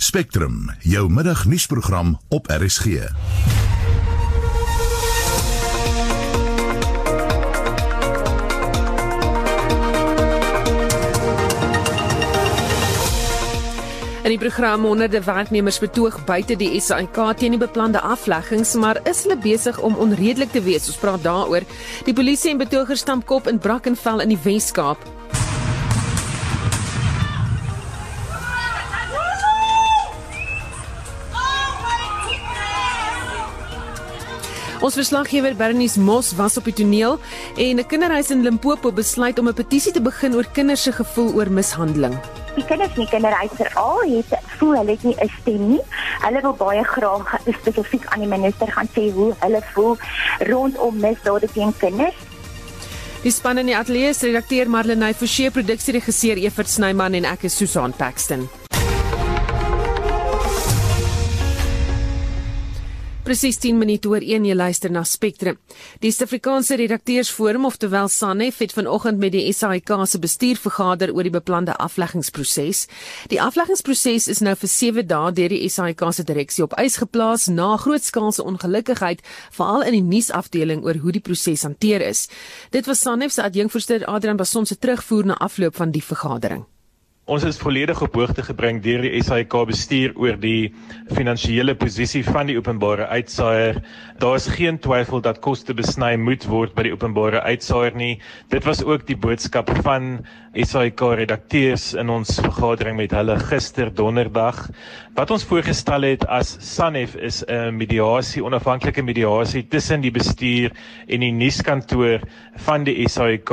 Spectrum, jou middagnuusprogram op RSG. In die program honderde werknemers betoog buite die SAIK teen die beplande afleggings, maar is hulle besig om onredelik te wees? Ons praat daaroor. Die polisie en betogers stamp kop in Brackenfell in die Wes-Kaap. Ons verslaggewer Bernies Mos was op die toneel en 'n kinderhuis in Limpopo besluit om 'n petisie te begin oor kinders se gevoel oor mishandeling. Die kinders in die kinderhuis veral het voel hulle het nie 'n stem nie. Hulle wil baie graag spesifiek aan die minister gaan sê hoe hulle voel rondom misdade teen kinders. Die span in die ateljee se redakteur Marlenae Forsie, produksieregisseur Evert Snyman en ek is Susan Paxton. Presies 10 minute oor 1 jy luister na Spectrum. Die Suid-Afrikaanse Redakteursforum oftewel SANEF het vanoggend met die SAIK se bestuur vergader oor die beplande afleggingsproses. Die afleggingsproses is nou vir 7 dae deur die SAIK se direksie op ys geplaas na grootskaalse ongelukkigheid, veral in die nuusafdeling oor hoe die proses hanteer is. Dit was SANEF se adjunkvoorsitter Adrian Bason se terugvoer na afloop van die vergadering. Ons is volledig op hoogte gebring deur die SAIK bestuur oor die finansiële posisie van die openbare uitsaaier. Daar is geen twyfel dat koste besny moet word by die openbare uitsaaier nie. Dit was ook die boodskap van SAIK redakteurs in ons vergadering met hulle gister donderdag. Wat ons voorgestel het as SANEF is 'n mediasie, onafhanklike mediasie tussen die bestuur en die nuuskantoor van die SAIK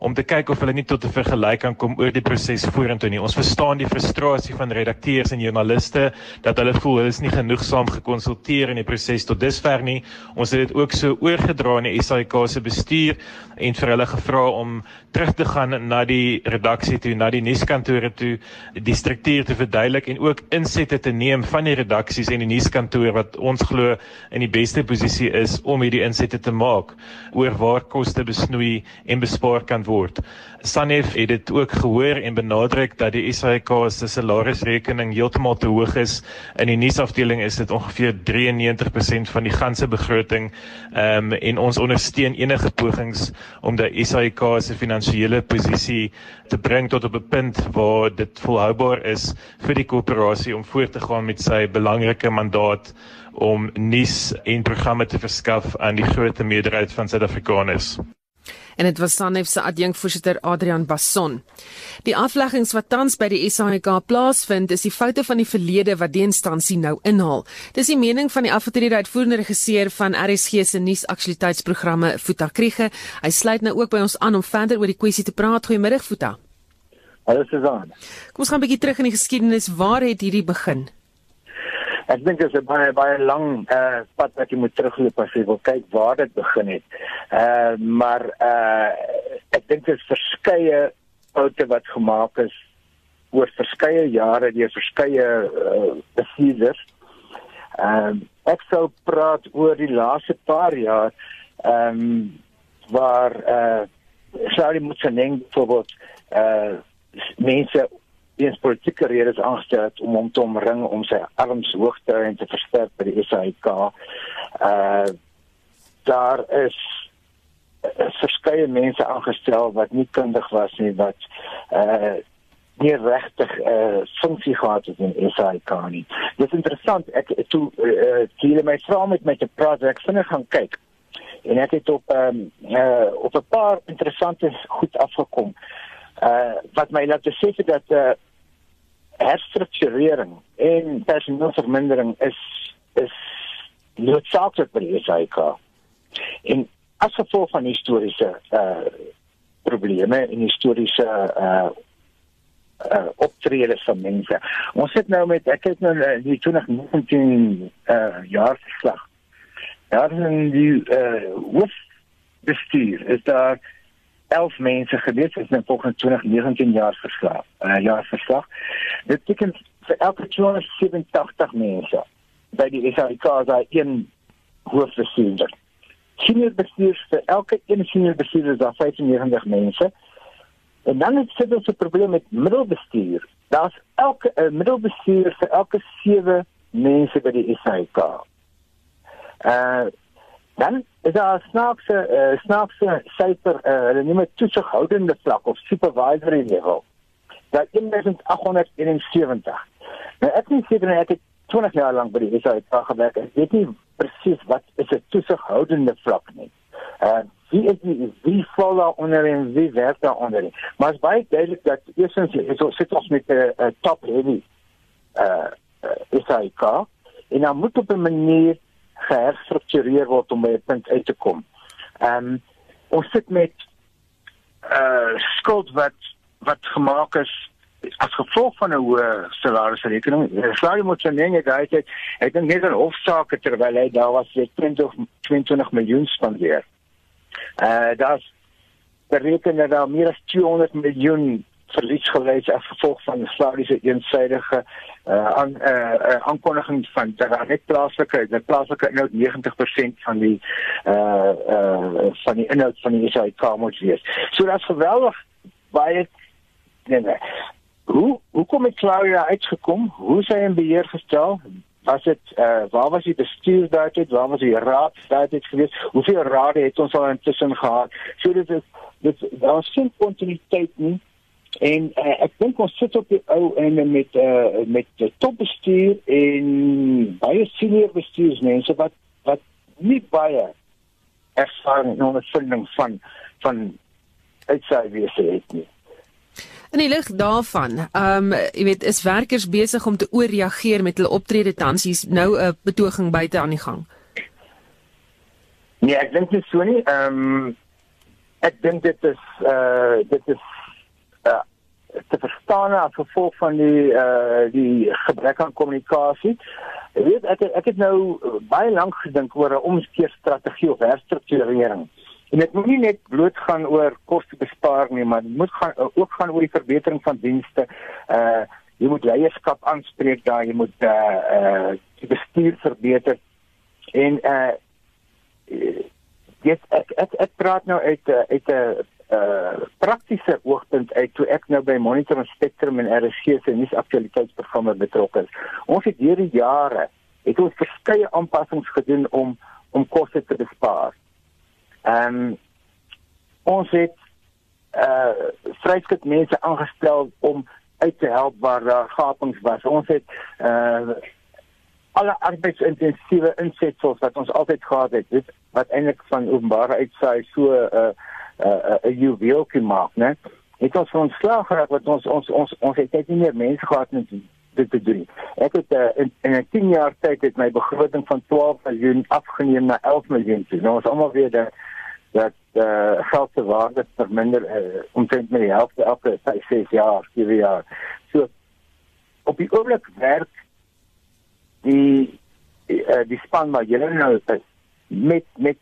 om te kyk of hulle nie tot 'n vergelyk kan kom oor die proses vorentoe nie. Ons verstaan die frustrasie van redakteurs en joernaliste dat hulle voel hulle is nie genoegsaam gekonsulteer in die proses tot dusver nie. Ons het dit ook so oorgedra aan die SAIK se bestuur en vir hulle gevra om terug te gaan na die redaksie toe, na die nuuskantore toe, die struktuur te verduidelik en ook insette te neem van die redaksies en die nuuskantoor wat ons glo in die beste posisie is om hierdie insette te maak oor waar koste besnoei en bespaar kan word. Sanef het dit ook gehoor en benadruk dat die SAIK se salarisrekening heeltemal te hoog is. In die nuusafdeling is dit ongeveer 93% van die ganse begroting. Ehm um, en ons ondersteun enige pogings om die SAIK se finansiële posisie te bring tot op 'n punt waar dit volhoubaar is vir die korporasie om voort te gaan met sy belangrike mandaat om nuus en programme te verskaf aan die groot meerderheid van Suid-Afrikaners en dit was Sanef se adjunkvoorsitter Adrian Basson. Die afleggings wat tans by die SAIK plaasvind, is die foute van die verlede wat die instansie nou inhaal. Dis die mening van die afgetrede uitvoerende regisseur van RSG se nuusaktualiteitsprogramme, Futa Kriege. Hy sluit nou ook by ons aan om verder oor die kwessie te praat. Goeiemiddag Futa. Hallo Susan. Kom ons gaan 'n bietjie terug in die geskiedenis. Waar het hierdie begin? Ek dink dit is 'n baie baie lang uh pad wat jy moet terugloop as jy wil kyk waar dit begin het. Uh maar uh ek dink dit is verskeie foute wat gemaak is oor verskeie jare deur verskeie uh bestuurders. Ehm uh, ek sou praat oor die laaste paar jaar ehm um, waar uh Saudi Mutsaneng byvoorbeeld uh mense eens politieke redes aangestel om hom te omring om sy arms hoog te hou en te versterk by die SAIK. Uh daar is verskeie mense aangestel wat nie kundig was nie wat uh nie regtig 'n uh, funksie gehad het in SAIK nie. Dit is interessant ek toe uh, hier my vrou met my te praat ek vinne gaan kyk en ek het op um, uh, op 'n paar interessante goed afgekom. Uh wat my laat sê dat uh herstrukturering en personeelvermindering is is noodsaaklik by die SAIK. En as gevolg van historiese uh probleme en historiese uh uh optredes van mense. Ons sit nou met ek kyk nou die 2019 uh jaar verslag. Daar is 'n die uh hoof bestuur is daar 11 mense gewees is in volgens 2019 jaar verslag. Uh, jaar verslag. Dit beteken vir elke 287 mense by die SAIK is daar een hoofbestuurder. Senior bestuurders vir elke een senior bestuurder is daar 95 mense. En dan het sit ons 'n probleem met middelbestuur daar's elke uh, middelbestuurder vir elke 7 mense by die SAIK. Uh dan is daar snaakse uh, snaakse syfer uh, hulle noem dit toesighoudende vlak of supervisory level. Dat 1871. Nou ek sê dit net ek 20 jaar lank by die SAIK gewerk. Ek weet nie presies wat is 'n toesighoudende vlak nie. Uh wie is die wie val daar onder en wie werk daar onder? Maar is baie duidelik dat eersens is ons sit ons met 'n uh, uh, top heavy uh, uh SAIK en dan moet op 'n manier geherstruktureer word om by 'n punt uit te kom. Ehm um, ons sit met uh skuld wat wat gemaak is as gevolg van 'n hoë salarisrekening. Slaai moet sy nee daai het ek dink net 'n hofsaak terwyl hy daar was vir 20 22 miljoen spandeer. Uh daar's bereken dat daar meer as 200 miljoen verlies gelei as gevolg van slagiese eensidedige uh aan uh, uh aankondiging van daar net plaaslike dat plaaslike inhoud 90% van die uh uh van die inhoud van die SAIK moet wees. So dit's geweldig baie nee nee. Hoe hoe kom dit Claudia uitgekom? Hoe sy in beheer gestel? Was dit uh waar was die bestuur daar dit? Waar was die raad daar dit gewees? Hoeveel rade het ons al intussen gehad? So dit is dit daar's geen kontinuïteit nie. En uh, ek dink ons sit op die ou en met uh, met die topbestuur en baie senior bestuursmense wat wat nie baie ervaring en ondervinding van van uitsaaiwese het nie. En die lig daarvan, ehm um, jy weet, is werkers besig om te ooreageer met hulle optrede tans hier's nou 'n betoging buite aan die gang. Nee, ek dink nie so nie. Ehm um, ek dink dit is uh dit is uh, te verstaan as gevolg van die uh die gebrek aan kommunikasie. Jy weet ek ek het nou baie lank gedink oor 'n omskeerstrategie of herstrukturering. En dit moet nie net bloot gaan oor kostebesparing nie, maar dit moet gaan ook gaan oor die verbetering van dienste. Uh jy moet leierskap aanspreek daar, jy moet uh uh die bestuur verbeter. En uh dit ek, ek ek praat nou uit uit 'n uh praktiese oogpunt uit toe ek nou by Monitor en Spectrum en RSG se nuusaktualiteitsprogramme betrokke is. Ons het deur die jare het ons verskeie aanpassings gedoen om om koste te bespaar. Ehm um, ons het uh vryskut mense aangestel om uit te help waar daar gapings was. Ons het uh alle arbeidsintensiewe insetsels wat ons altyd gehad het, dit wat eintlik van openbare uitsaai so uh, 'n uh, 'n juweeltjie maak, né? Het ons van slag geraak wat ons ons ons ons het net nie meer mense gehad om dit te doen. Ek het uh, in in 'n 10 jaar tyd het my begroting van 12 miljoen afgeneem na 11 miljoen. Nou is almal weer dat dat eh uh, geld se waarde verminder uh, omtrent met die helfte elke 5 6 jaar, 7 jaar. So op die oomblik werk die uh, die span wat julle nou is met met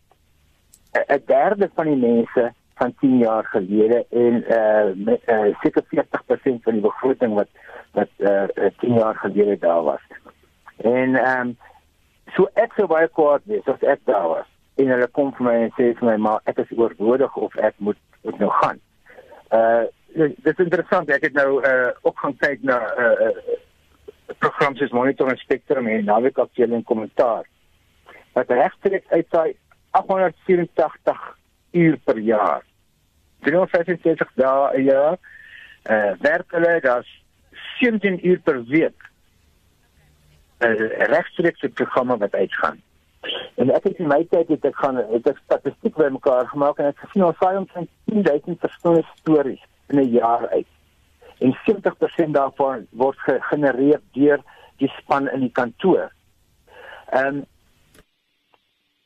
'n derde van die mense van 10 jaar gelede en eh uh, met uh, seker 40% van die begroting wat wat eh uh, 10 jaar gelede daar was. En ehm um, so ek sou baie kwaad wees as ek daar was en hulle kom vir my en sê vir my maar ek is oorbodig of ek moet moet nou gaan. Uh dit is interessant ek het nou uh ook gaan kyk na uh, uh programs soos Monitor en Spectrum en naweek afdeling kommentaar. Wat regstreeks uit daai 884 uur per jaar. 365 dae 'n jaar. Eh werk hulle das 17 uur per week. Eh uh, regstreekse programme wat uitgaan. En ek het in my tyd het ek gaan het ek statistiek bymekaar gemaak en ek het gesien ons saai omtrent 10000 verskillende stories in 'n jaar uit. En 70% daarvan word gegenereer deur die span in die kantoor. Ehm um,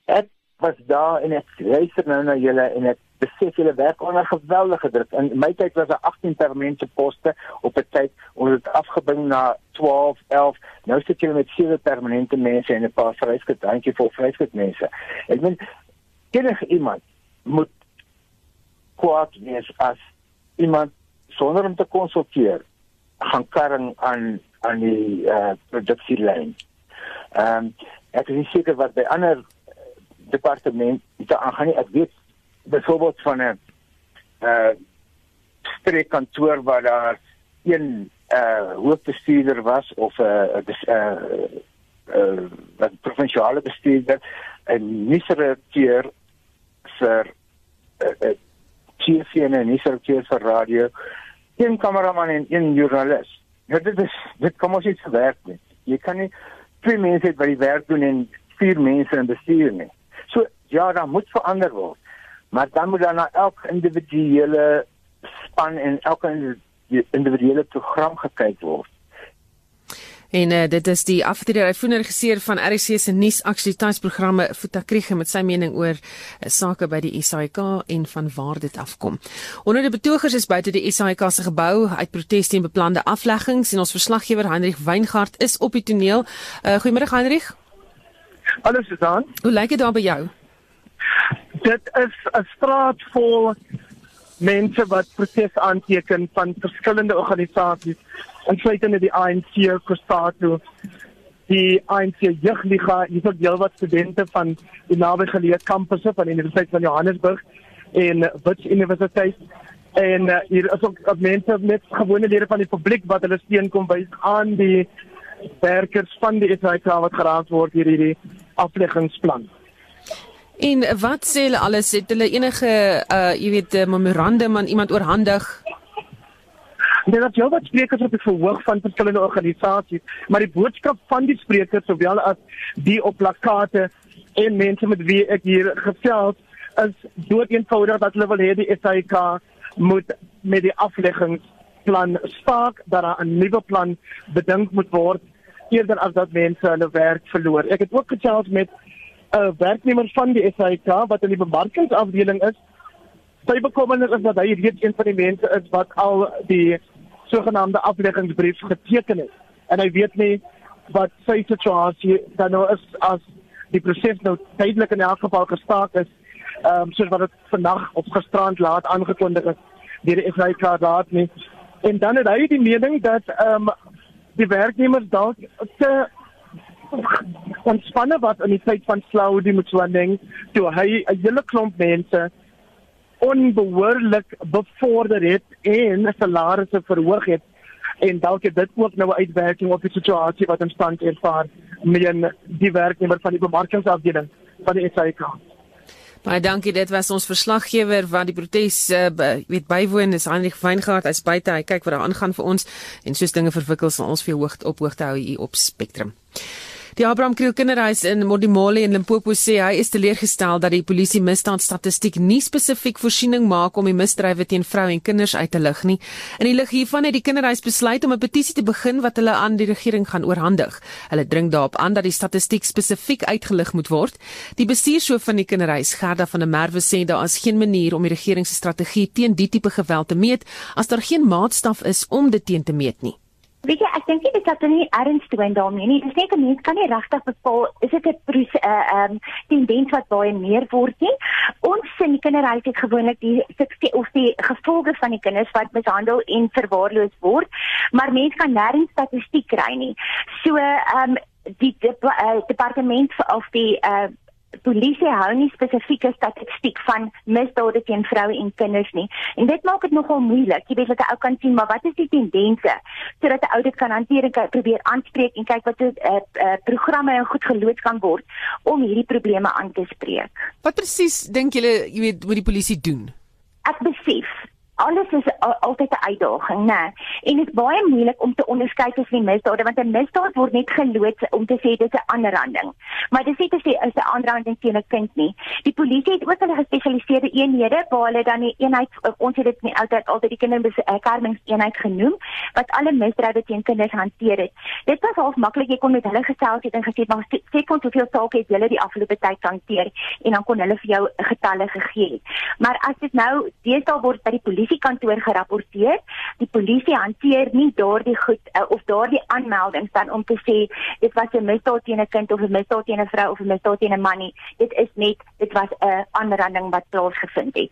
ek was daar en ek luister nou na julle en ek besef julle werk onder geweldige druk. In my tyd was daar 18 permanente poste op 'n tyd ons het afgebring na 12, 11. Nou sit julle met sewe permanente mense en 'n paar vryskut, dankie vir vryskut mense. Ek bedoel enige iemand moet kwaad wees as iemand sonder om te konsulteer gaan karring aan aan die uh, produksielyn. Ehm um, ek is seker wat by ander departement te aangaan nie. Ek weet byvoorbeeld van 'n uh streekkantoor waar daar een uh hoofbestuurder was of uh, 'n uh, uh, uh, provinsiale bestuurder en nie redakteur vir uh, uh, TV en nie redakteur vir radio, een kameraman en een joernalis. Nou dit is dit kom ons iets werk nie. Jy kan nie twee mense by die werk doen en vier mense in bestuur nie. So ja, daar moet verander word. Maar dan moet dan na elke individuele span en elke individuele program gekyk word. En uh, dit is die aftreder uitvoerende regisseur van RC se nuusaktualiteitsprogramme Futakriege met sy mening oor uh, sake by die SAIK en van waar dit afkom. Onder die betogers is buite die SAIK se gebou uit protes teen beplande afleggings en ons verslaggewer Hendrik Weingart is op die toneel. Uh, Goeiemôre Hendrik. Hallo Susan. Hoe lyk dit daar by jou? Dit is 'n straat vol mense wat protes aanteken van verskillende organisasies insluitende die ANC Costato die ANC jeugliga hier is ook heelwat studente van die nabygeleë kampusse van die Universiteit van Johannesburg en Wits Universiteit en uh, hier is ook mense met gewone lede van die publiek wat hulle steun kom wys aan die werkers van die SAIK wat geraak word deur hierdie afleggingsplan. En wat sê hulle alles het hulle enige uh jy weet memorandum aan iemand oorhandig Dit is jou wat sprekers op die verhoog van verskillende organisasies, maar die boodskap van die sprekers sowel as die op plakate en mense met wie ek hier gesels is dood eenvoudig dat hulle wil hê die SAIK moet met die afleggingsplan staak dat daar 'n nuwe plan bedink moet word eerder as dat mense hulle werk verloor. Ek het ook gesels met 'n uh, werknemer van die SAIK wat in die bemarkingsafdeling is. Sy bekommernis is dat hy reeds een van die mense is wat al die sogenaamde afleggingsbrief geteken het en hy weet nie wat sy situasie dan nou is as die proses nou tydelik in elk geval gestaak is ehm um, soos wat dit vandag op gisterand laat aangekondig is deur die SAIK raad nie en dan het hy die mening dat ehm um, die werknemers dalk te ontspanne wat in die tyd van Slaudi moet so ding toe hy 'n hele klomp mense onbehoorlik bevorder het en salarisse verhoog het en dalk het dit ook nou 'n uitwerking op die situasie wat in stand ervaar met die werknemer van die bemarkingsafdeling van die SAIK. Baie dankie, dit was ons verslaggewer wat die protes uh, weet bywoon is Heinrich Weingart as buite hy kyk wat daar aangaan vir ons en soos dinge verwikkel sal ons vir hoogte op hoogte hou hier op Spectrum. Die Abraham Kriel Kinderhuis in Modimolle in Limpopo sê hy is teleurgestel dat die polisie misdaadstatistiek nie spesifiek voorsiening maak om die misdrywe teen vroue en kinders uit te lig nie. In die lig hiervan het die Kinderhuis besluit om 'n petisie te begin wat hulle aan die regering gaan oorhandig. Hulle dring daarop aan dat die statistiek spesifiek uitgelig moet word. Die bestuurshoof van die Kinderhuis, Gerda van der Merwe sê daar is geen manier om die regering se strategie teen die tipe geweld te meet as daar geen maatstaf is om dit teen te meet nie. Weet jy, ek dink dit het nie erns toe en daarmee nie. Dis net 'n mens kan nie regtig bepaal is dit 'n uh, um, tendens wat baie meer word nie. Ons sien kinderhuis het gewoonlik die sukses of die gevolge van die kinders wat mishandel en verwaarloos word, maar mense kan nêrens statistiek kry nie. So um, die, die uh, departement of die uh, polisie hou nie spesifieke statistiek van misdade teen vroue en kinders nie. En dit maak dit nogal moeilik. Jy weet wat 'n ou kan sien, maar wat is die tendense sodat 'n ou dit kan hanteer en kan probeer aanspreek en kyk wat 'n uh, uh, programme en goed geloods kan word om hierdie probleme aan te spreek. Wat presies dink julle jy weet moet die polisie doen? Ek besef alles is altyd 'n uitdaging, né? En dit is baie moeilik om te onderskei tussen die misdade want 'n misdaad word net geloods om te sê dit is 'n aanranding. Maar dit sê dit is 'n aanranding teen 'n kind nie. Die polisie het ook hulle gespesialiseerde eenhede waar hulle dan 'n eenheid ons het dit nie altyd altyd die kinderbeskermingseenheid genoem wat alle misdrywe teen kinders hanteer het. Dit was half maklik jy kon met hulle gesels het en gesê maar sê kon hoeveel sake het julle die afgelope tyd hanteer en dan kon hulle vir jou getalle gegee het. Maar as dit nou deesdae word by die polisie polisiekantoor gerapporteer. Die polisie hanteer nie daardie goed uh, of daardie aanmeldings dan om te sê dit was 'n misdaad teen 'n kind of 'n misdaad teen 'n vrou of 'n misdaad teen 'n man nie. Dit is net dit was 'n aanranding wat plaasgevind het.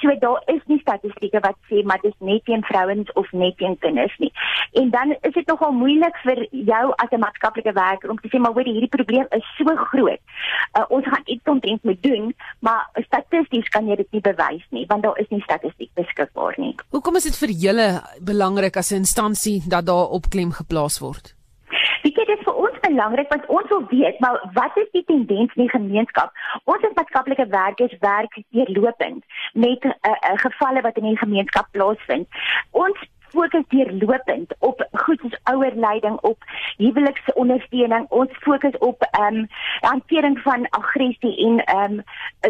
So daar is nie statistieke wat sê maar dit is net teen vrouens of net teen kinders nie. En dan is dit nogal moeilik vir jou as 'n maatskaplike werker om te sê maar hoor hierdie probleem is so groot. Uh, ons gaan iets omtrent moet doen, maar statisties kan jy dit nie bewys nie want daar is nie statistiek beskikbaar beskikbaar nie. Hoekom is dit vir julle belangrik as 'n instansie dat daar op klem geplaas word? Weet jy dit is vir ons belangrik want ons wil weet maar wat is die tendens in die gemeenskap? Ons as maatskaplike werkers werk deurlopend met uh, uh, gevalle wat in die gemeenskap plaasvind. Ons fokus deurlopend op goed soos ouerleiding, op huweliksondersteuning. Ons fokus op ehm um, hantering van aggressie en ehm um,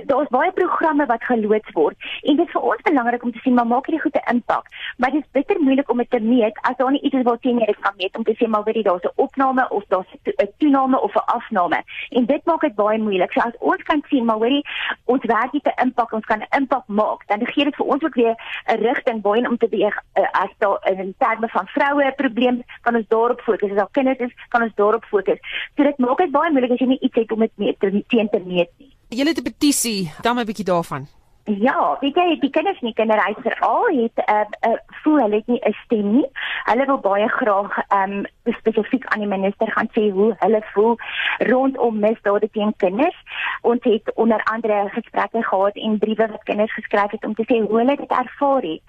daar's baie programme wat geloods word. En dit is vir ons belangrik om te sien maar maak hierdie goeie impak. Maar dit is bitter moeilik om dit te meet as daar nie iets is wat teen jy kan meet om te sê maar weet jy daar's 'n opname of daar's 'n toename of 'n afname. En dit maak dit baie moeilik. So as ons kan sien maar hoorie ons werk het 'n impak, ons kan impak maak, dan gee dit vir ons ook weer 'n rigting waarheen om te beweeg uh, as daar daar in terme van vroue probleme kan ons daarop fokus. As daar kinders is, kan ons daarop fokus. So dit maak dit baie moeilik as jy nie iets het om dit mee te teen te meet nie. Jy het 'n petisie, dan 'n bietjie daarvan. Ja, weet jy, die kinders nie kinderhuis veral het 'n uh, uh, voel hulle het nie 'n stem nie. Hulle wil baie graag ehm um, spesifiek aan die minister gaan sê hoe hulle voel rondom misdade teen kinders. Ons het onder andere gesprekke gehad en briewe wat kinders geskryf het om te sê hoe hulle dit ervaar het.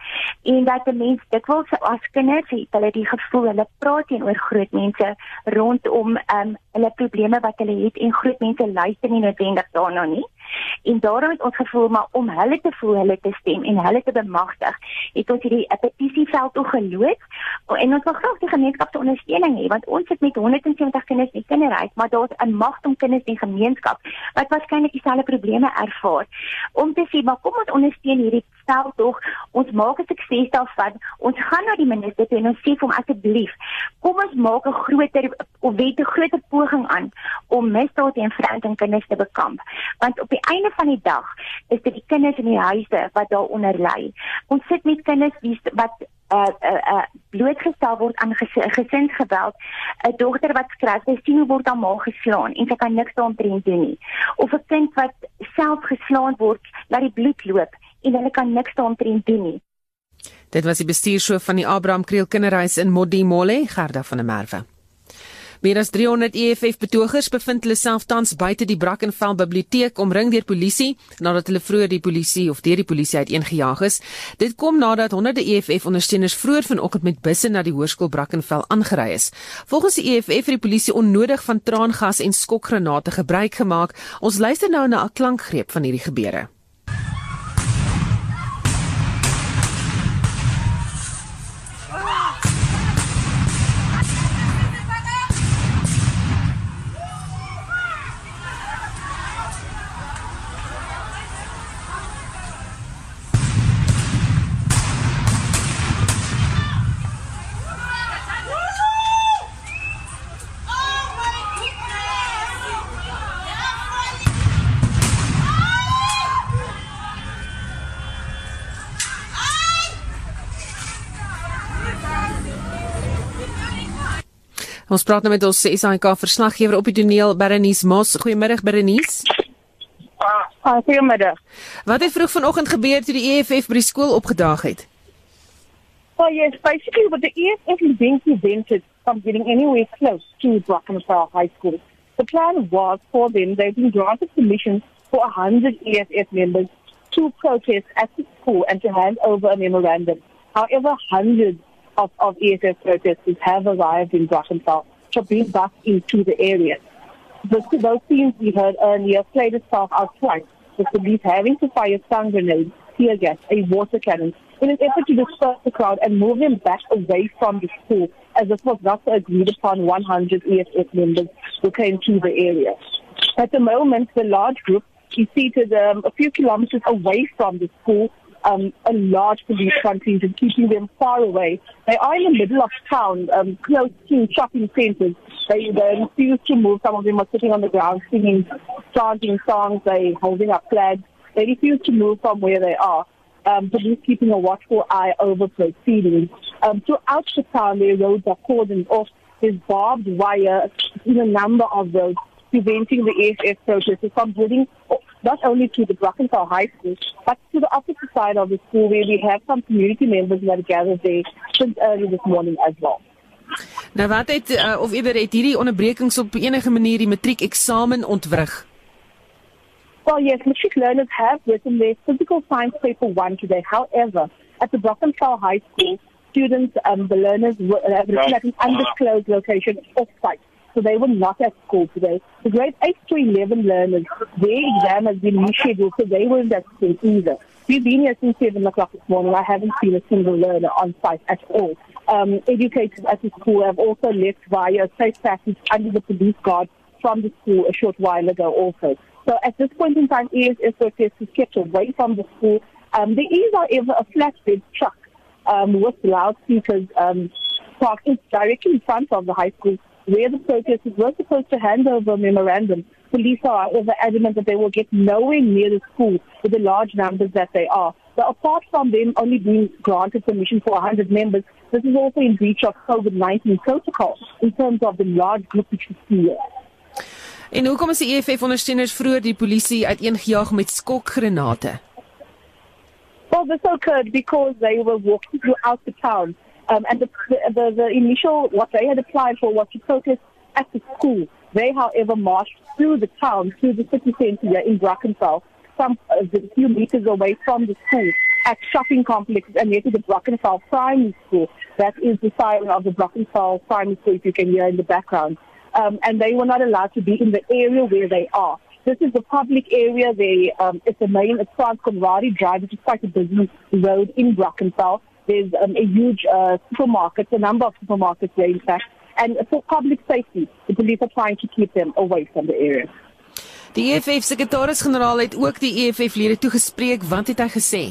En dat die mense dikwels as kinders het hulle die gevoel hulle praat teenoor groot mense rondom ehm um, hulle probleme wat hulle het en groot mense luister nie noodwendig daarna nie. En daarom het ons gevoel maar om hulle te voel, hulle te stem en hulle te bemagtig, het ons hierdie petisieveld toe geloods. En ons wil graag die gemeenskap se ondersteuning hê want ons het met 170 kinders in kinderhuis, maar daar's 'n magt om kinders in gemeenskap wat waarskynlik dieselfde probleme ervaar om te sê maar kom ons ondersteun hierdie veld tog. Ons maak 'n sukses daarvan. Ons gaan na die minister toe en ons sê vir hom asseblief, kom ons maak 'n groter of wet 'n groter poging aan om misdaad teen vroue en kinders te bekamp. Want op die einde van die dag is dit die kinders in die huise wat daaronder ly. Ons sit met kinders wie wat uh uh, uh blootgestel word aan ges gesinsgeweld 'n dogter wat skryf sy sien hoe word haar ma geslaan en sy kan niks daaroor doen nie of 'n kind wat self geslaan word laat die bloed loop en hulle kan niks daaroor doen nie Dit was die bestuurshoof van die Abraham Kriel Kinderhuis in Modimolle Gerda van der Merwe Meer as 300 EFF betogers bevind hulle self tans buite die Brackenfell biblioteek omring deur polisie nadat hulle vroeër die polisie of deur die polisie uiteengejaag is. Dit kom nadat honderde EFF ondersteuners vroeër vanoggend met busse na die hoërskool Brackenfell aangery is. Volgens die EFF het die polisie onnodig van traangas en skokgranate gebruik gemaak. Ons luister nou na 'n klankgreep van hierdie gebeure. Ons praat nou met ons SAK verslaggewer op die toneel Berenice Mos. Goeiemiddag Berenice. Ah, goeiemiddag. Wat het vroeg vanoggend gebeur toe die EFF by die skool opgedaag het? Well, yes, basically what the EFF event prevented from getting anywhere close to Brackenfell High School. The plan was for them, they've been granted permission for 100 EFF members to protest at the school and to hand over a memorandum. However, hundreds of, of ESF protesters have arrived in Brackenfell to bring back into the area. The, those scenes we heard earlier played itself out twice, with police having to fire stun grenades, tear gas, a water cannon, in an effort to disperse the crowd and move them back away from the school, as this was not agreed upon 100 ESF members who came to the area. At the moment, the large group is seated um, a few kilometers away from the school um, a large police contingent, keeping them far away. They are in the middle of town, um, close to shopping centers. They, they refuse to move. Some of them are sitting on the ground singing, chanting songs. They holding up flags. They refuse to move from where they are. Um, police keeping a watchful eye over proceedings. Um, throughout the town, their roads are cordoned off. There's barbed wire in a number of roads preventing the AFF protesters from getting not only to the Brackenfell High School, but to the opposite side of the school where we have some community members that gathered there since early this morning as well. Nou wat het uh, of eerder het hierdie onderbrekings op enige manier die matriek eksamen ontwrig? Well, yes, matric learners have written their physical science paper 1 today. However, at the Brockenfell High School, students, um, the learners, were, uh, were at an undisclosed location off-site. So they were not at school today. The grade 8 to 11 learners, their exam has been rescheduled, so they weren't at school either. We've been here since 7 o'clock this morning. I haven't seen a single learner on site at all. Um, educators at the school have also left via a safe passage under the police guard from the school a short while ago also. So at this point in time, ESS workers is kept away from the school. Um, there is, however, a flatbed truck um, with loudspeakers um, parked directly in front of the high school where the protesters were supposed to hand over a memorandum. Police are, however, adamant that they will get nowhere near the school with the large numbers that they are. So apart from them only being granted permission for 100 members, this is also in breach of COVID-19 protocol in terms of the large group which see here. En hoekom is die EFF ondersteuners vroeër die polisie uiteengejaag met skokgranate? Well, this occurred because they were walking throughout the town, um, and the, the, the initial what they had applied for was to protest at the school. They, however, marched through the town, through the city centre in Brackenfell, some uh, a few meters away from the school, at shopping complexes, and yet to the Brackenfell Primary School. That is the siren of the Brackenfell Primary School, if you can hear in the background. Um, and they were not allowed to be in the area where they are. This is the public area. They, um, it's the main, it's Conradi Drive, which is quite a busy road in Brackenfell. There's um, a huge uh, supermarket, a number of supermarkets there, in fact. And for public safety, the police are trying to keep them away from the area. Die EFF sekretaris-generaal het ook die EFF-lede toegespreek. Wat het hy gesê?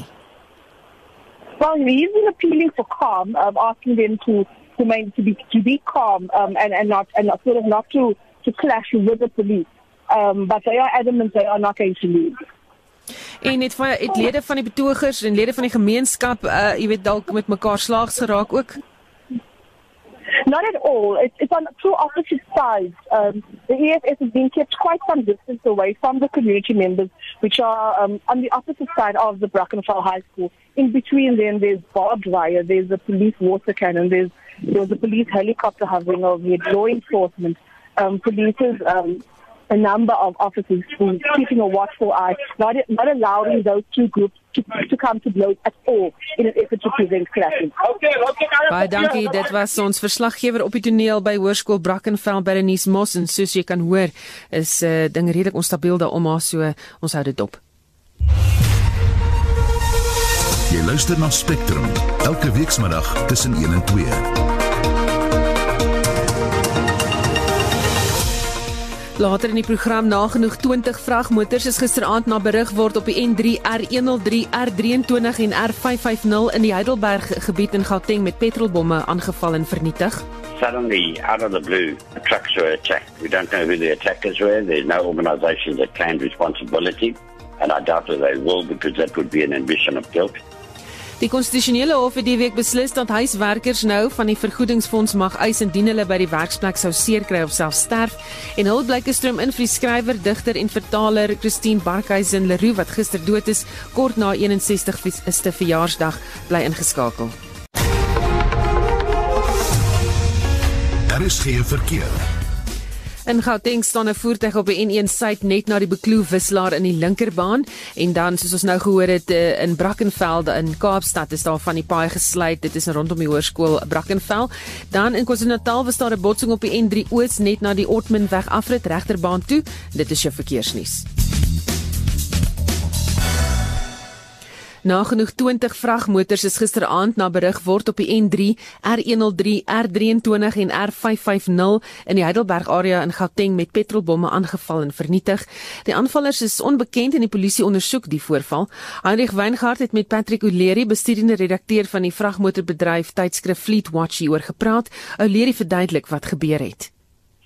Well, he's been appealing for calm, um, asking them to to, main, to be to be calm um, and and not and not, sort of not to to clash with the police. Um, but they are adamant they are not going to leave. En het van het lede van die betogers en lede van die gemeenskap, uh, jy weet dalk met mekaar slaags geraak ook. Not at all. It's, it's on two opposite sides. Um, the EFS has been kept quite some distance away from the community members, which are um, on the opposite side of the Brackenfell High School. In between them, there's barbed wire, there's a police water cannon, there's there's a police helicopter hovering over it, law enforcement, um, police's um, a number of officers who keeping a watchful eye, not, not allowing those two groups to, to come to blows at all in an effort to prevent okay, Baie dankie, dit was ons verslaggewer op die toneel by Hoërskool Brackenfell by Denise Moss en soos jy kan hoor, is uh, ding redelik onstabiel daar om haar so ons hou dit dop. Jy luister na Spectrum elke weekmiddag tussen 1 en 2. Later in die program nagenoeg 20 vragmotors is gisteraand na berig word op die N3 R103 R23 en R550 in die Heidelberg gebied in Gauteng met petrolbomme aangeval en vernietig. Suddenly, out of the blue, the trucks were attacked. We don't know who the attackers were. There's no organization that claimed responsibility. And I doubt that they will because that would be an admission of guilt. Die konstitusionele hof het die week beslis dat huiswerkers nou van die vergoedingsfonds mag eis indien hulle by die werksplek sou seer kry of self sterf. En hul blyke stroom in vir die skrywer, digter en vertaler Christine Barkhuizen Leroux wat gister dood is, kort na 61ste verjaarsdag, bly ingeskakel. Daar is geen verkeer. In Gauteng staan 'n voertuig op die N1 suid net na die Bekloo wisselaar in die linkerbaan en dan soos ons nou gehoor het eh, in Brackenfell in Kaapstad is daar van die paai gesluit. Dit is rondom die hoërskool Brackenfell. Dan in KwaZulu-Natal was daar 'n botsing op die N3 oos net na die Otmanweg afrit regterbaan toe. Dit is jou verkeersnuus. Nagenoeg 20 vragmotors is gisteraand na berig word op die N3, R103, R23 en R550 in die Heidelberg area in Gauteng met petrolbomme aangeval en vernietig. Die aanvallers is onbekend en die polisie ondersoek die voorval. Heinrich Weingart het met Patrick O'Leary, bestuurende redakteur van die vragmotorbedryf tydskrif Fleet Watch hieroor gepraat. O'Leary verduidelik wat gebeur het.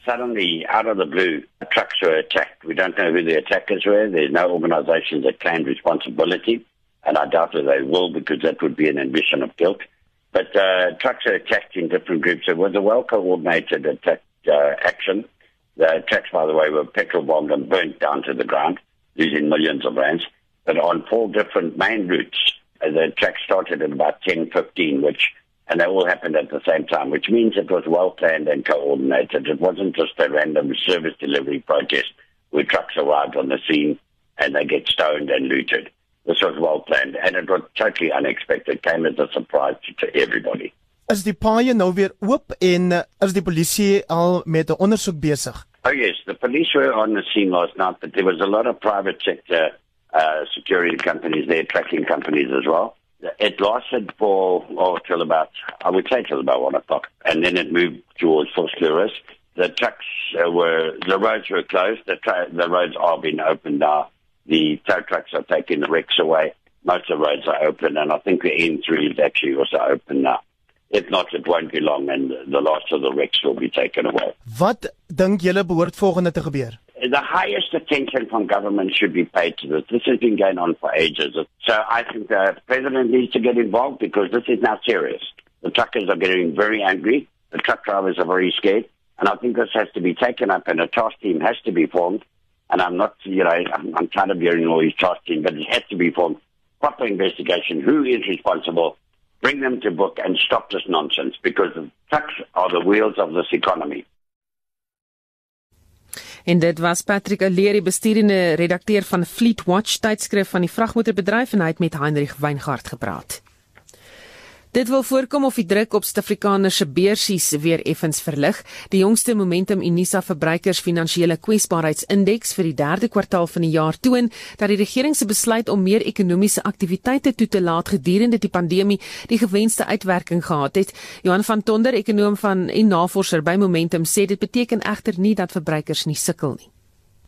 Suddenly, out of the blue, trucks were attacked. We don't know who the attackers were. There's no organization that claimed responsibility. And I doubt that they will because that would be an admission of guilt. But uh, trucks are attacked in different groups. It was a well coordinated attack uh, action. The trucks, by the way, were petrol bombed and burnt down to the ground, losing millions of rands. But on four different main routes, uh, the track started at about 10:15, which and they all happened at the same time, which means it was well planned and coordinated. It wasn't just a random service delivery protest where trucks arrived on the scene and they get stoned and looted. This was well planned and it was totally unexpected. Came as a surprise to everybody. Is die paaie nou weer oop en uh, is die polisie al met 'n ondersoek besig? Oh yes, the police were on the scene last night, but there was a lot of private sector uh, security companies there, tracking companies as well. It lasted for oh, till about I would say till about one o'clock, and then it moved towards Fort Lewis. The trucks uh, were the roads were closed. The tra- the roads are being opened now. The tow trucks are taking the wrecks away. Most of the roads are open, and I think the N3 is actually also open now. If not, it won't be long, and the last of the wrecks will be taken away. Wat dink julle behoort volgende te gebeur? The highest attention from government should be paid to this. This has been going on for ages. So I think the president needs to get involved because this is now serious. The truckers are getting very angry. The truck drivers are very scared. And I think this has to be taken up and a task team has to be formed. And I'm not, you know, I'm, I'm tired of hearing all these teams, but it has to be formed. Proper investigation. Who is responsible? Bring them to book and stop this nonsense because the trucks are the wheels of this economy. En dit was Patrick Aleri, besturende redakteur van Fleet Watch tydskrif van die vragmotorbedryf en hy het met Heinrich Weingart gepraat. Dit wil voorkom of die druk op Suid-Afrikaners se beursies weer effens verlig. Die jongste Momentum Unisa verbruikers finansiële kwesbaarheidsindeks vir die 3de kwartaal van die jaar toon dat die regering se besluit om meer ekonomiese aktiwiteite toe te laat gedurende die pandemie die gewenste uitwerking gehad het. Johan van Tonder, ekonom van en navorser by Momentum, sê dit beteken egter nie dat verbruikers nie sukkel nie.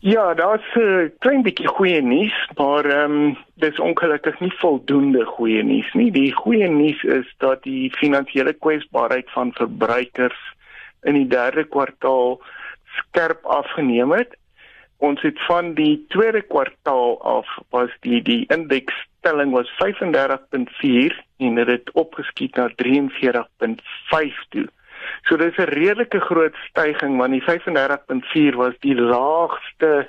Ja, daar's 'n uh, klein bietjie goeie nuus, maar ehm um, dis ongelukkig nie voldoende goeie nuus nie. Die goeie nuus is dat die finansiële kwesbaarheid van verbruikers in die derde kwartaal skerp afgeneem het. Ons het van die tweede kwartaal af was die die indeksstelling was 35.4 en dit het opgeskiet na 43.5 toe. So dis 'n redelike groot styging want die 35.4 was die laagste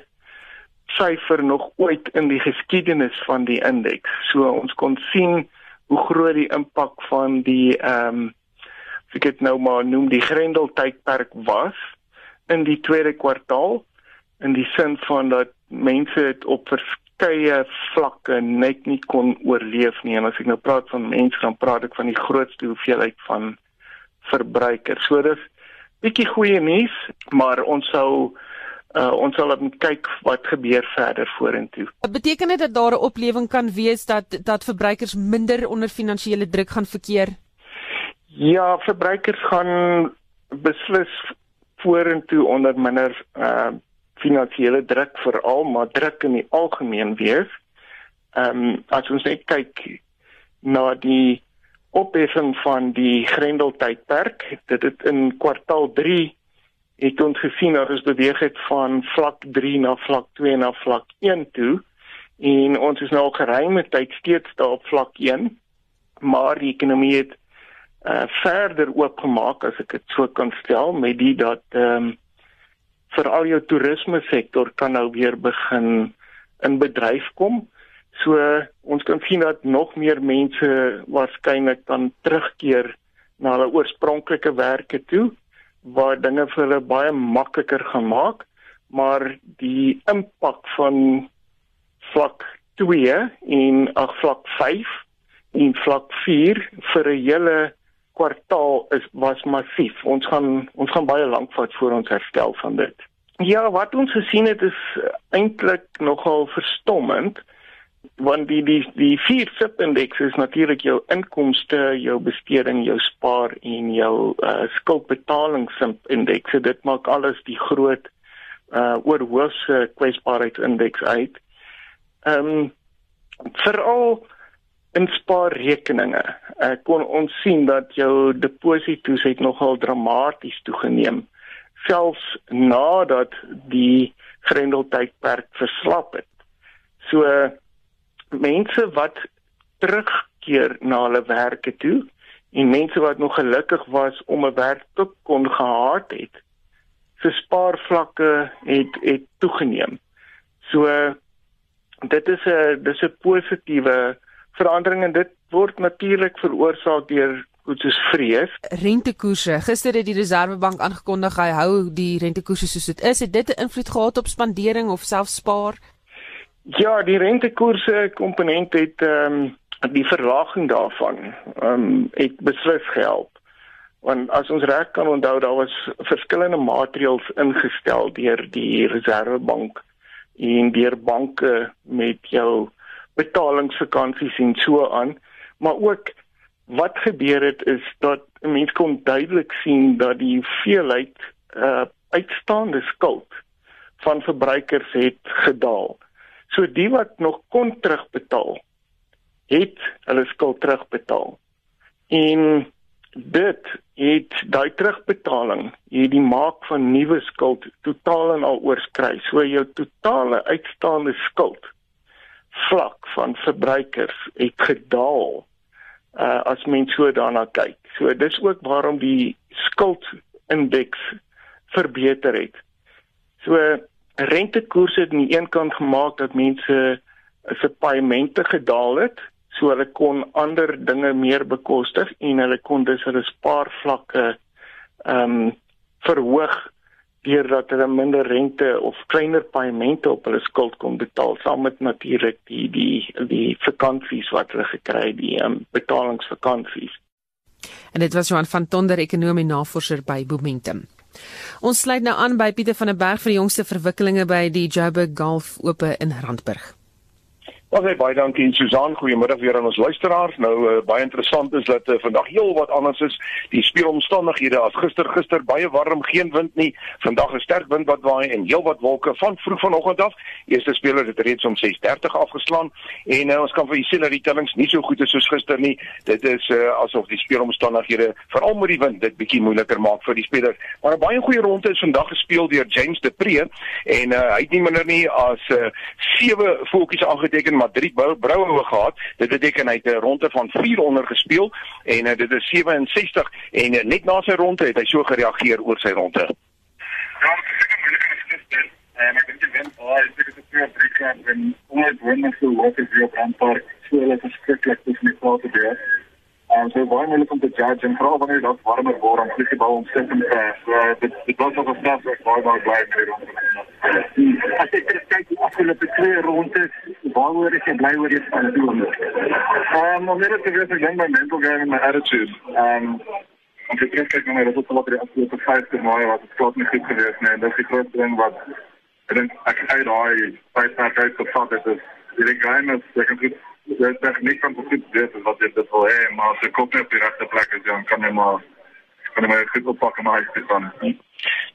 syfer nog ooit in die geskiedenis van die indeks. So ons kon sien hoe groot die impak van die ehm um, ek het nou maar noem die Grendel tydperk was in die tweede kwartaal in die sin van dat mense dit op verskeie vlakke net nie kon oorleef nie en as ek nou praat van mense dan praat ek van die grootste hoeveelheid van verbruikers. So dis bietjie goeie nuus, maar ons sou uh, ons sal moet kyk wat gebeur verder vorentoe. Beteken dit dat daar 'n oplewing kan wees dat dat verbruikers minder onder finansiële druk gaan verkeer? Ja, verbruikers gaan beslis vorentoe onder minder uh finansiële druk veral, maar druk in die algemeen wees. Ehm um, as ons net kyk na die opheffing van die Grendel tydperk. Dit het in kwartaal 3 het ons gesien dat ons beweeg het van vlak 3 na vlak 2 na vlak 1 toe en ons is nou al geruime tyd steeds daar op vlak 1 maar die ekonomie het uh, verder oopgemaak as ek dit so kan stel met die dat ehm um, vir al jou toerisme sektor kan nou weer begin in bedryf kom. So ons kan sien dat nog meer mense waarskynlik dan terugkeer na hulle oorspronklike werke toe waar dinge vir hulle baie makliker gemaak, maar die impak van vlak 2 en ag vlak 5 en vlak 4 vir 'n hele kwartaal is was massief. Ons gaan ons gaan baie lank vat voor ons herstel van dit. Ja, wat ons gesien het is eintlik nogal verstommend want die die die vier SIP indeks is natuurlik jou inkomste, jou besteding, jou spaar en jou uh, skuldbetaling SIP indeks. Dit maak alles die groot uh oorhoofse kwesbaarheidsindeks uit. Ehm um, veral in spaarrekeninge. Ek uh, kon ons sien dat jou deposito's het nogal dramaties toegeneem selfs nadat die grendeltydperk verslap het. So uh, mense wat terugkeer na hulle werke toe en mense wat nog gelukkig was om 'n werk te kon gehad het se spaarvlakke het het toegeneem. So dit is 'n dis 'n positiewe verandering en dit word natuurlik veroorsaak deur goed soos vrees. Rentekoerse. Gister het die Reserwebank aangekondig hy hou die rentekoerse soos dit is. Het dit 'n invloed gehad op spandering of selfs spaar? Ja, die rentekoerse komponent het ehm um, die verlaging daarvan ehm um, het beslis gehelp. Want as ons reg kan onthou, daar was verskillende maatreëls ingestel deur die Reserwebank en deur banke met jou betalingsvakansies en so aan, maar ook wat gebeur het is dat mense kon duidelik sien dat die veelheid uh uitstaande skuld van verbruikers het gedaal. So die wat nog kon terugbetaal, het hulle skuld terugbetaal. En dit het daai terugbetaling, hierdie maak van nuwe skuld totaal en al oorskry. So jou totale uitstaande skuld vlak van verbruikers het gedaal uh as mens so daarna kyk. So dis ook waarom die skuldindeks verbeter het. So rentekoerse het aan die een kant gemaak dat mense se paemente gedaal het, so hulle kon ander dinge meer bekostig en hulle kon dus hulle spaarvlakke ehm um, verhoog deurdat hulle minder rente of kleiner paemente op hulle skuld kon betaal saam met natuurlik die die die vakansies wat hulle gekry het die um, betalingsvakansies. En dit was Johan van Tonder ekonomie navorser by Momentum. Ons sluit nou aan by Pieter van der Berg vir die jongste verwikkelinge by die Joburg Golf Ope in Randburg. Baie baie dankie Susan, goeiemiddag weer aan ons luisteraars. Nou uh, baie interessant is dat uh, vandag heel wat anders is. Die speelomstandighede as gister gister baie warm, geen wind nie. Vandag 'n sterk wind wat waai en heel wat wolke van vroeg vanoggend af. Eerste speler het reeds om 6:30 afgeslaan en uh, ons kan vir julle sê dat die tellings nie so goed is soos gister nie. Dit is uh, asof die speelomstandighede veral met die wind dit bietjie moeiliker maak vir die spelers. Maar 'n baie goeie ronde is vandag gespeel deur James De Pre en uh, hy het nie minder nie as uh, sewe voetjies aangeteken maar drie broue gehad. Dit beteken hy het 'n ronde van 400 gespeel en uh, dit is 67 en uh, net na sy ronde het hy so gereageer oor sy ronde. Ja, dit is seker moeilik om te sê. En ek dink jy wen, ek dink dit is baie breek en ongeveer wen so wat is hier op Randpark. So hulle is skrikkelik dis net wat gebeur. En so baie moeilik om te judge en vooral wanneer dit warmer word, dan vlieg die bal ontsettend ver. So dit dit was nog 'n straf wat baie baie bly met die ronde. As ek kyk die afgelope twee rondes, waaroor is jy bly oor span doen? Ehm, om net te wees ek dink my mental game en my attitude. Ehm om te kyk na my resultate wat die afgelope 5 Maai wat het glad nie goed gewees nie. Dit is die ding wat ek dink ek uit daai vyf partye tot vat het is die game is ek het dit nie van dit is wat dit wil hê maar as ek kom op die regte plek is dan kan jy maar kan jy maar goed oppak en maar iets van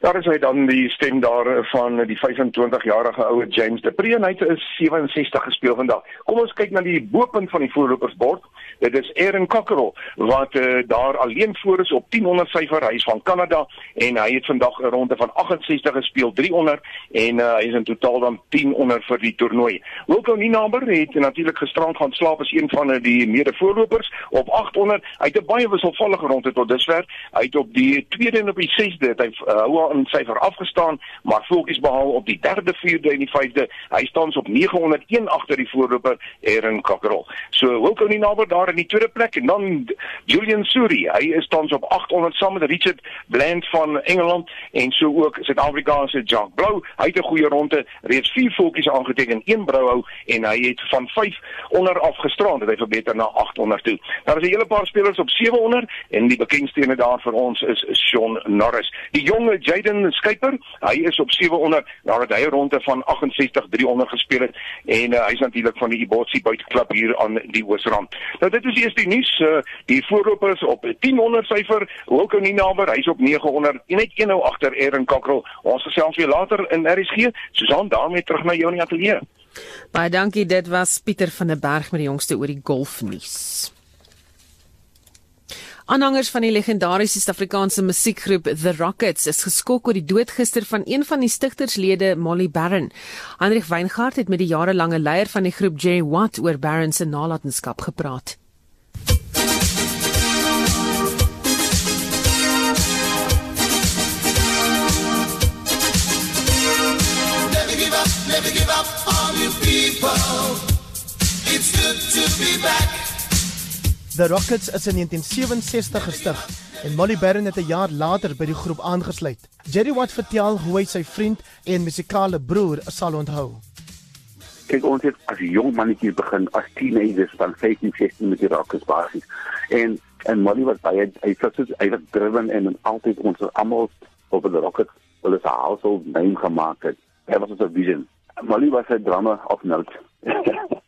Daar is hy dan die stem daar van die 25-jarige oue James De Pre en hy het 67 gespeel vandag. Kom ons kyk na die bopunt van die voorlopersbord. Dit is Aaron Cockerell wat uh, daar alleen voor is op 1000 syfer. Hy is van Kanada en hy het vandag 'n ronde van 68 gespeel, 300 en uh, hy is in totaal dan 10 onder vir die toernooi. Wilco Ninaber het natuurlik gisterand gaan slaap as een van die mede-voorlopers op 800. Hy het 'n baie wisselvallige ronde tot dusver. Hy het op die 2de en op die 6de het hy uh, hoe in syfer afgestaan, maar voetjies behaal op die 3de, 4de en die 5de. Hy staan op 901 agter die voorloper Erin Cockerell. So Wilco Ninaber daar in die tweede plek en dan Julian Suri. Hy is tans op 800 saam met Richard Bland van Engeland en so ook Suid-Afrikaanse Jack Blou. Hy het 'n goeie ronde, reeds 4 voetjies aangeteken, een brouhou en hy het van 5 onder afgestrand. Hy verbeter na 800 toe. Daar is 'n hele paar spelers op 700 en die bekendste een daar vir ons is Sean Norris. Die jonge Jaden Skyper, hy is op 700 nadat hy 'n ronde van 68 300 gespeel het en uh, hy is natuurlik van die Ibotsi buiteklub hier aan die Oosrand. Nou dit is eers die nuus, uh, die voorlopers op 1000 syfer, Wilco Ninaber, hy's op 900 en net een nou agter Erin Cockrell. Ons gesels weer later in RSG. Susan, daarmee terug na jou in die ateljee. Baie dankie, dit was Pieter van der Berg met die jongste oor die golfnuus. Aanhangers van die legendariese Suid-Afrikaanse musiekgroep The Rockets is geskok oor die dood gister van een van die stigterslede, Molly Barron. Hendrik Weingart het met die jarelange leier van die groep, Jay Watt, oor Barron se nalatenskap gepraat. Never give up, never give up on you people. It's good to be back. The Rockets is in 1967 gestig en Molly Barron het 'n jaar later by die groep aangesluit. Jerry Watt vertel hoe hy sy vriend en musikale broer sal onthou. Kyk ons het as jong mannetjies begin as teenagers van 15, 16 met die Rockets basies. En en Molly was baie hy was so hy was driven en altyd ons almal op die Rockets wil as 'n household name gemaak het. Hy was so 'n vision. Molly was 'n drama of note.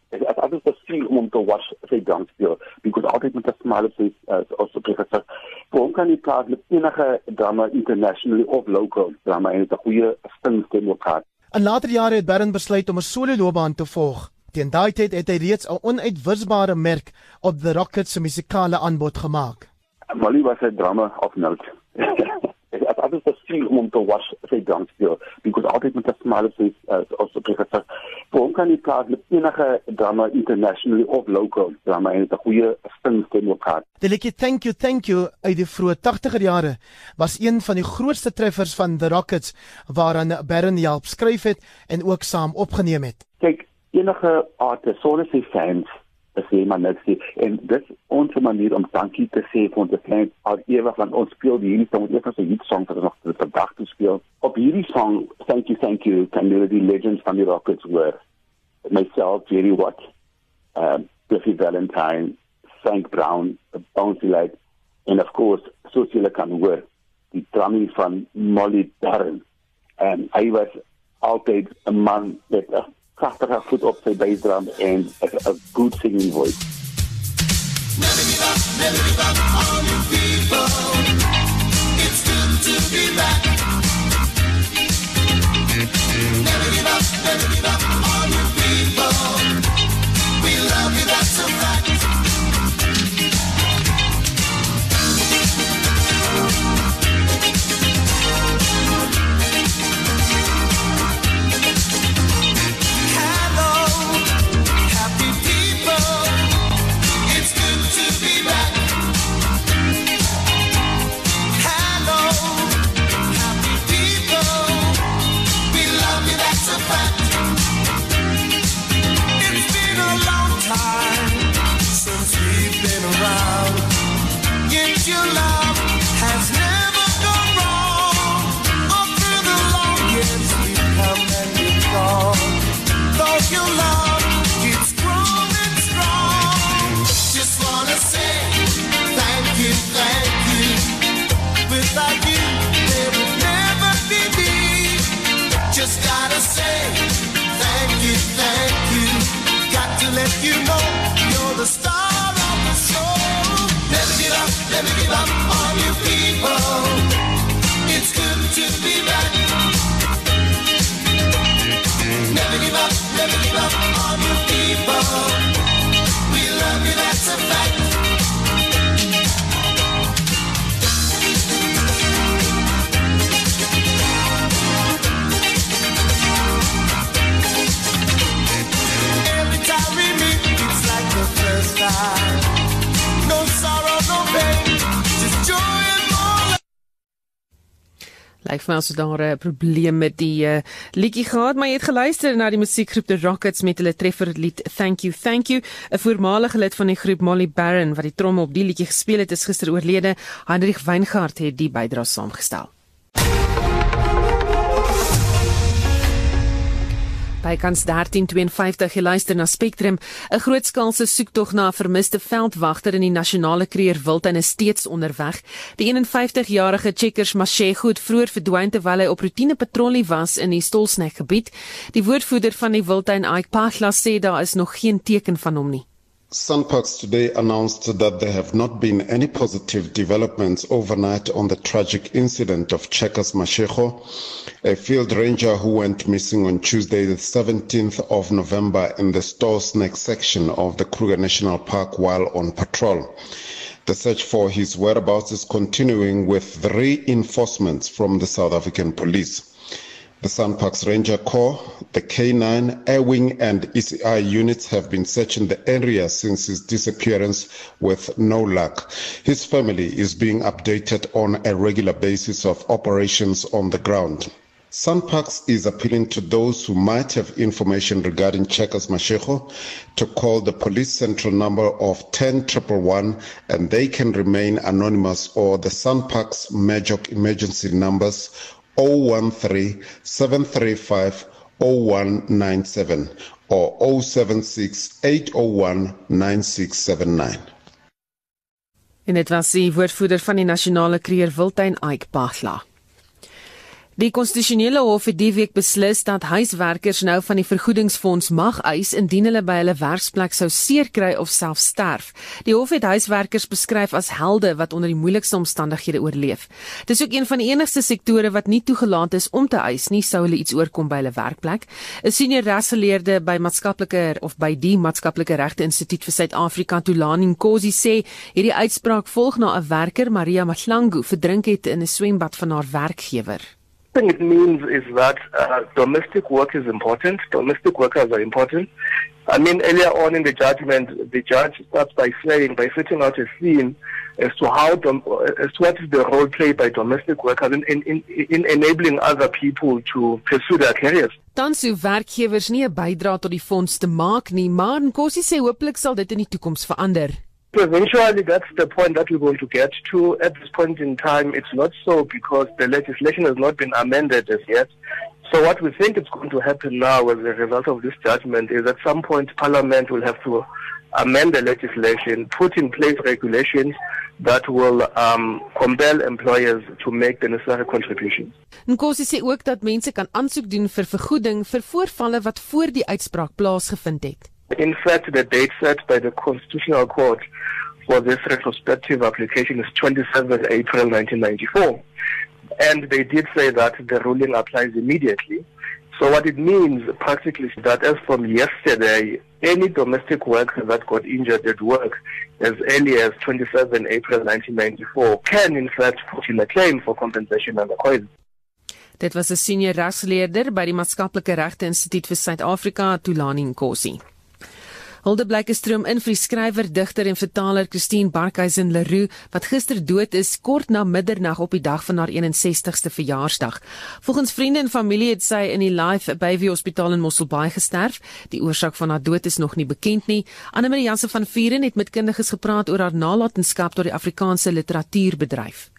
Altyd gesien om te watch sy dans speel because altyd met 'n smile face as as 'n professor. Hoe kan jy plaas met enige drama internationally of local drama en 'n goeie stem ook gehad? In later jare het Barron besluit om 'n solo loopbaan te volg. Teen daai tyd het hy reeds 'n onuitwisbare merk op the Rockets se musikale aanbod gemaak. Molly was 'n drama of note. Ek het altyd gesien om te watch sy dans speel because altyd met 'n smile face as as 'n professor. Hoe kan jy plaas met enige drama internationally of local drama en 'n goeie stem ook gehad? Die liedjie Thank You Thank You uit die vroeë 80er jare was een van die grootste treffers van the Rockets waaraan Barron help skryf het en ook saam opgeneem het. Kyk, enige artist, sonder sy fans, jy maar net sê en dit ons manier om dankie te sê vir ons fans al ewig van ons speel die hierdie song eers as 'n hit song vir nog vir vandag te speel. Op hierdie song, Thank You Thank You, the legends from the Rockets were myself, Jerry Watt, um, Biffy Valentine, Frank Brown, Bouncy Light, and of course, Sociale kan hoor, die drumming van Molly Barron. En hy was altyd 'n man met 'n kragtige voet op sy bassdrum en 'n good singing voice. Lyk vir my asof daar 'n probleem met die uh, liedjie gehad, maar jy het geluister na die musiekgroep The Rockets met hulle treffer lied Thank You Thank You. 'n Voormalige lid van die groep Molly Barron wat die tromme op die liedjie gespeel het, is gister oorlede. Hendrik Weingart het die bydrae saamgestel. Bykans 1352 jy luister na Spectrum. 'n Grootskaalse soektog na 'n vermiste veldwagter in die nasionale kreer Wildtuin is steeds onderweg. Die 51-jarige Checkers Mashego het vroeër verdwyn terwyl hy op roetine patrollie was in die Stolsneck gebied. Die woordvoerder van die Wildtuin, Ike Pagla, sê daar is nog geen teken van hom nie. Sunparks today announced that there have not been any positive developments overnight on the tragic incident of Checkers Mashego, a field ranger who went missing on Tuesday, the 17th of November, in the Stores section of the Kruger National Park while on patrol. The search for his whereabouts is continuing with reinforcements from the South African police. The Sunparks Ranger Corps, the K9, Air Wing, and ECI units have been searching the area since his disappearance with no luck. His family is being updated on a regular basis of operations on the ground. Sunparks is appealing to those who might have information regarding Checkers Mashego to call the police central number of 10111 and they can remain anonymous or the Sunparks Major emergency numbers 013 735 0197 or 076 801 9679. En dit was die woordvoerder van die nasionale kreer Wildtuin Ike Pagla. Die konstitusionele hof het die week beslis dat huiswerkers nou van die vergoedingsfonds mag eis indien hulle by hulle werksplek sou seer kry of self sterf. Die hof het huiswerkers beskryf as helde wat onder die moeilikste omstandighede oorleef. Dis ook een van die enigste sektore wat nie toegelaat is om te eis nie sou hulle iets oorkom by hulle werkplek. 'n Senior regsgeleerde by maatskaplike of by die maatskaplike regte instituut vir Suid-Afrika, Tulani Nkosi sê hierdie uitspraak volg na 'n werker, Maria Mahlangu, verdrink het in 'n swembad van haar werkgewer. Thing it means is that uh, domestic work is important. Domestic workers are important. I mean, earlier on in the judgment, the judge starts by saying, by setting out a scene as to how, dom- as to what is the role played by domestic workers in, in, in, in enabling other people to pursue their careers. Dan sou werkgewers nie 'n bydrae tot die fonds te maak nie, maar Nkosi sê hopelik sal dit in die toekoms verander. Eventually, that's the point that we're going to get to. At this point in time, it's not so because the legislation has not been amended as yet. So what we think is going to happen now as a result of this judgment is at some point Parliament will have to amend the legislation, put in place regulations that will um, compel employers to make the necessary contributions. Nkosi sê ook dat mense kan aansoek doen vir vergoeding vir voorvalle wat voor die uitspraak plaasgevind het. In fact, the date set by the Constitutional Court for this retrospective application is 27 April 1994. And they did say that the ruling applies immediately. So what it means practically is that as from yesterday, any domestic worker that got injured at work as early as 27 April 1994 can in fact put in a claim for compensation under COIS. Dit was 'n senior regsleerder by die Maatskaplike Regte Instituut vir Suid-Afrika, Tulani Nkosi. Hulde Blyke stroom in vir die skrywer, digter en vertaler Christine Barkhuizen Leroux wat gister dood is kort na middernag op die dag van haar 61ste verjaarsdag. Volgens vriende en familie het sy in die Life Baby Hospitaal in Mosselbaai gesterf. Die oorsaak van haar dood is nog nie bekend nie. Anne Marie Jansen van Vuren het met kundiges gepraat oor haar nalatenskap tot die Afrikaanse literatuurbedryf.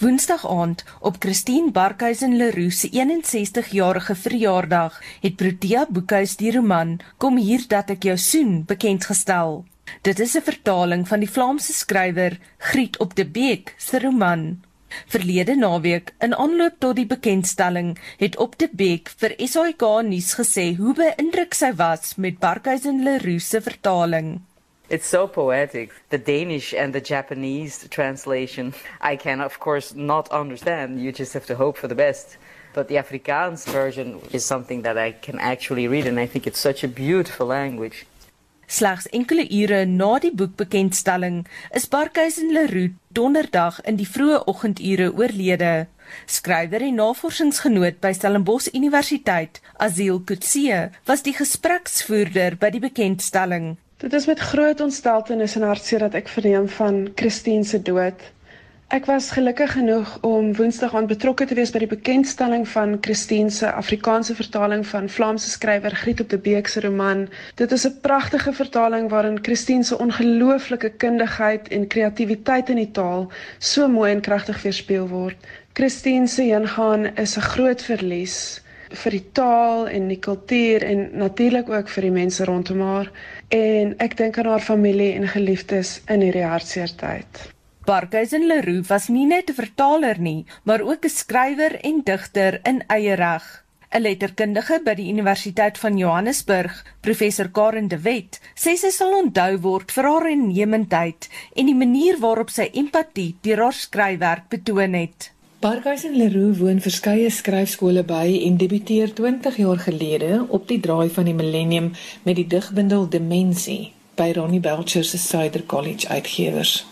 Woensdag aand op Christine Barkhuizen Leroux se 61-jarige verjaardag het Protea Boekhuis die roman Kom hier dat ek jou soen bekend gestel. Dit is 'n vertaling van die Vlaamse skrywer Griet op de Beek se roman. Verlede naweek, in aanloop tot die bekendstelling, het op de Beek vir SAK nuus gesê hoe beïndruk sy was met Barkhuizen Leroux se vertaling. It's so poetic. The Danish and the Japanese translation, I can of course not understand. You just have to hope for the best. But the Afrikaans version is something that I can actually read, and I think it's such a beautiful language. Slegs enkele ure na die boekbekendstelling is Barkhuizen Leroux donderdag in die vroeë oggendure oorlede. Skrywer en navorsingsgenoot by Stellenbosch Universiteit, Aziel Kutse, was die gespreksvoerder by die bekendstelling. Dit is met groot ontsteltenis en hartseer dat ek verneem van Christine se dood. Ek was gelukkig genoeg om Woensdag aan betrokke te wees by die bekendstelling van Christine se Afrikaanse vertaling van Vlaamse skrywer Griet op de Beek se roman. Dit is 'n pragtige vertaling waarin Christine se ongelooflike kundigheid en kreatiwiteit in die taal so mooi en kragtig weerspieël word. Christine se heengaan is 'n groot verlies vir die taal en die kultuur en natuurlik ook vir die mense rondom haar en ek dink aan haar familie en geliefdes in hierdie hartseer tyd. Barkhuizen Leroux was nie net 'n vertaler nie, maar ook 'n skrywer en digter in eie reg. 'n Letterkundige by die Universiteit van Johannesburg, professor Karen de Wet, sê sy sal onthou word vir haar innemendheid en die manier waarop sy empatie deur haar skryfwerk betoon het. Barkhuizen Leroux woon verskeie skryfskole by en debuteer 20 jaar gelede op die draai van die millennium met die digbundel Demensie by Ronnie Belcher se Suider College uitgewers.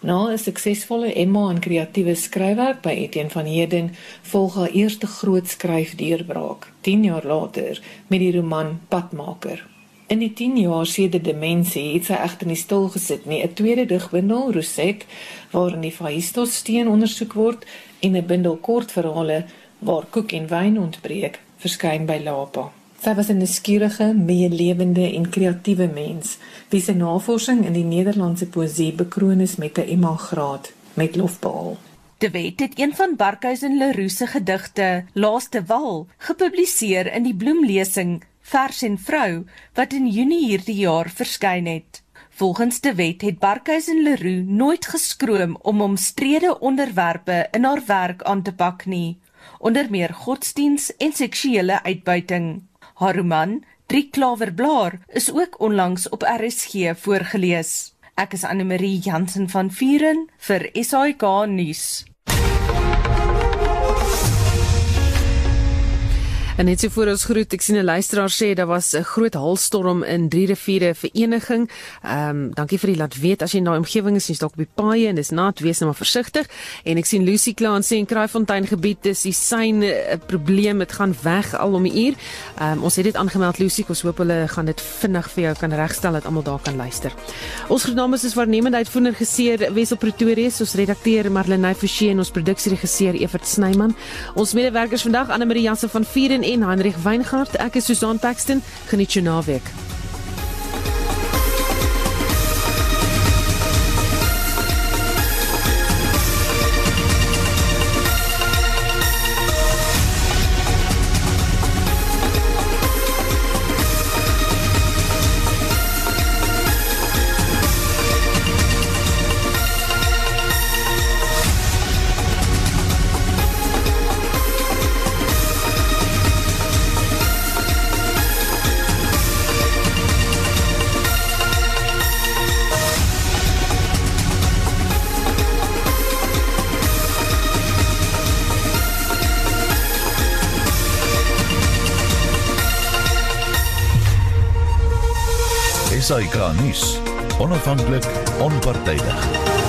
Na 'n suksesvolle Emma en kreatiewe skryfwerk by Etienne van Heerden volg haar eerste groot skryfdeurbraak 10 jaar later met die roman Padmaker. In die 10 jaar sedert demensie het sy egter nie stil gesit nie. 'n Tweede digbundel, Roset, waarin die Phaistos steen ondersoek word en 'n bundel kortverhale waar koek en wyn ontbreek, verskyn by Lapa. Sy was 'n nuuskierige, meelewende en kreatiewe mens wie se navorsing in die Nederlandse poësie bekroon is met 'n Emma graad met lof behaal. De Wet het een van Barkhuizen Leroux se gedigte, Laaste Wal, gepubliseer in die bloemlesing Vers en Vrou wat in Junie hierdie jaar verskyn het. Volgens De Wet het Barkhuizen Leroux nooit geskroom om omstrede onderwerpe in haar werk aan te pak nie, onder meer godsdiens en seksuele uitbuiting. Haar roman, Drie Klawerblaar, is ook onlangs op RSG voorgeles. Ek is Anne Marie Jansen van Vuren vir SAK nuus. En net so voor ons groet, ek sien 'n luisteraar sê daar was 'n groot haalstorm in Drie Riviere Vereniging. Ehm um, dankie vir die laat weet as jy daai omgewing is, jy's dalk op die paaie en dis nat, wees nou maar versigtig. En ek sien Lucy Klaan sê in Kraaifontein gebied dis die sein 'n probleem, dit gaan weg al om 'n uur. Ehm um, ons het dit aangemeld Lucy, ons hoop hulle gaan dit vinnig vir jou kan regstel dat almal daar kan luister. Ons groetnames is waarnemende uitvoerder geseer Wesel Pretoria, ons redakteur Marlene Forsie en ons produksieregisseur Evert Snyman. Ons medewerkers vandag Anne Marie Jansen van Vuren en Heinrich Weingart. Ek is Susan Paxton. Geniet jou naweek. Onafhanklik, onpartydig.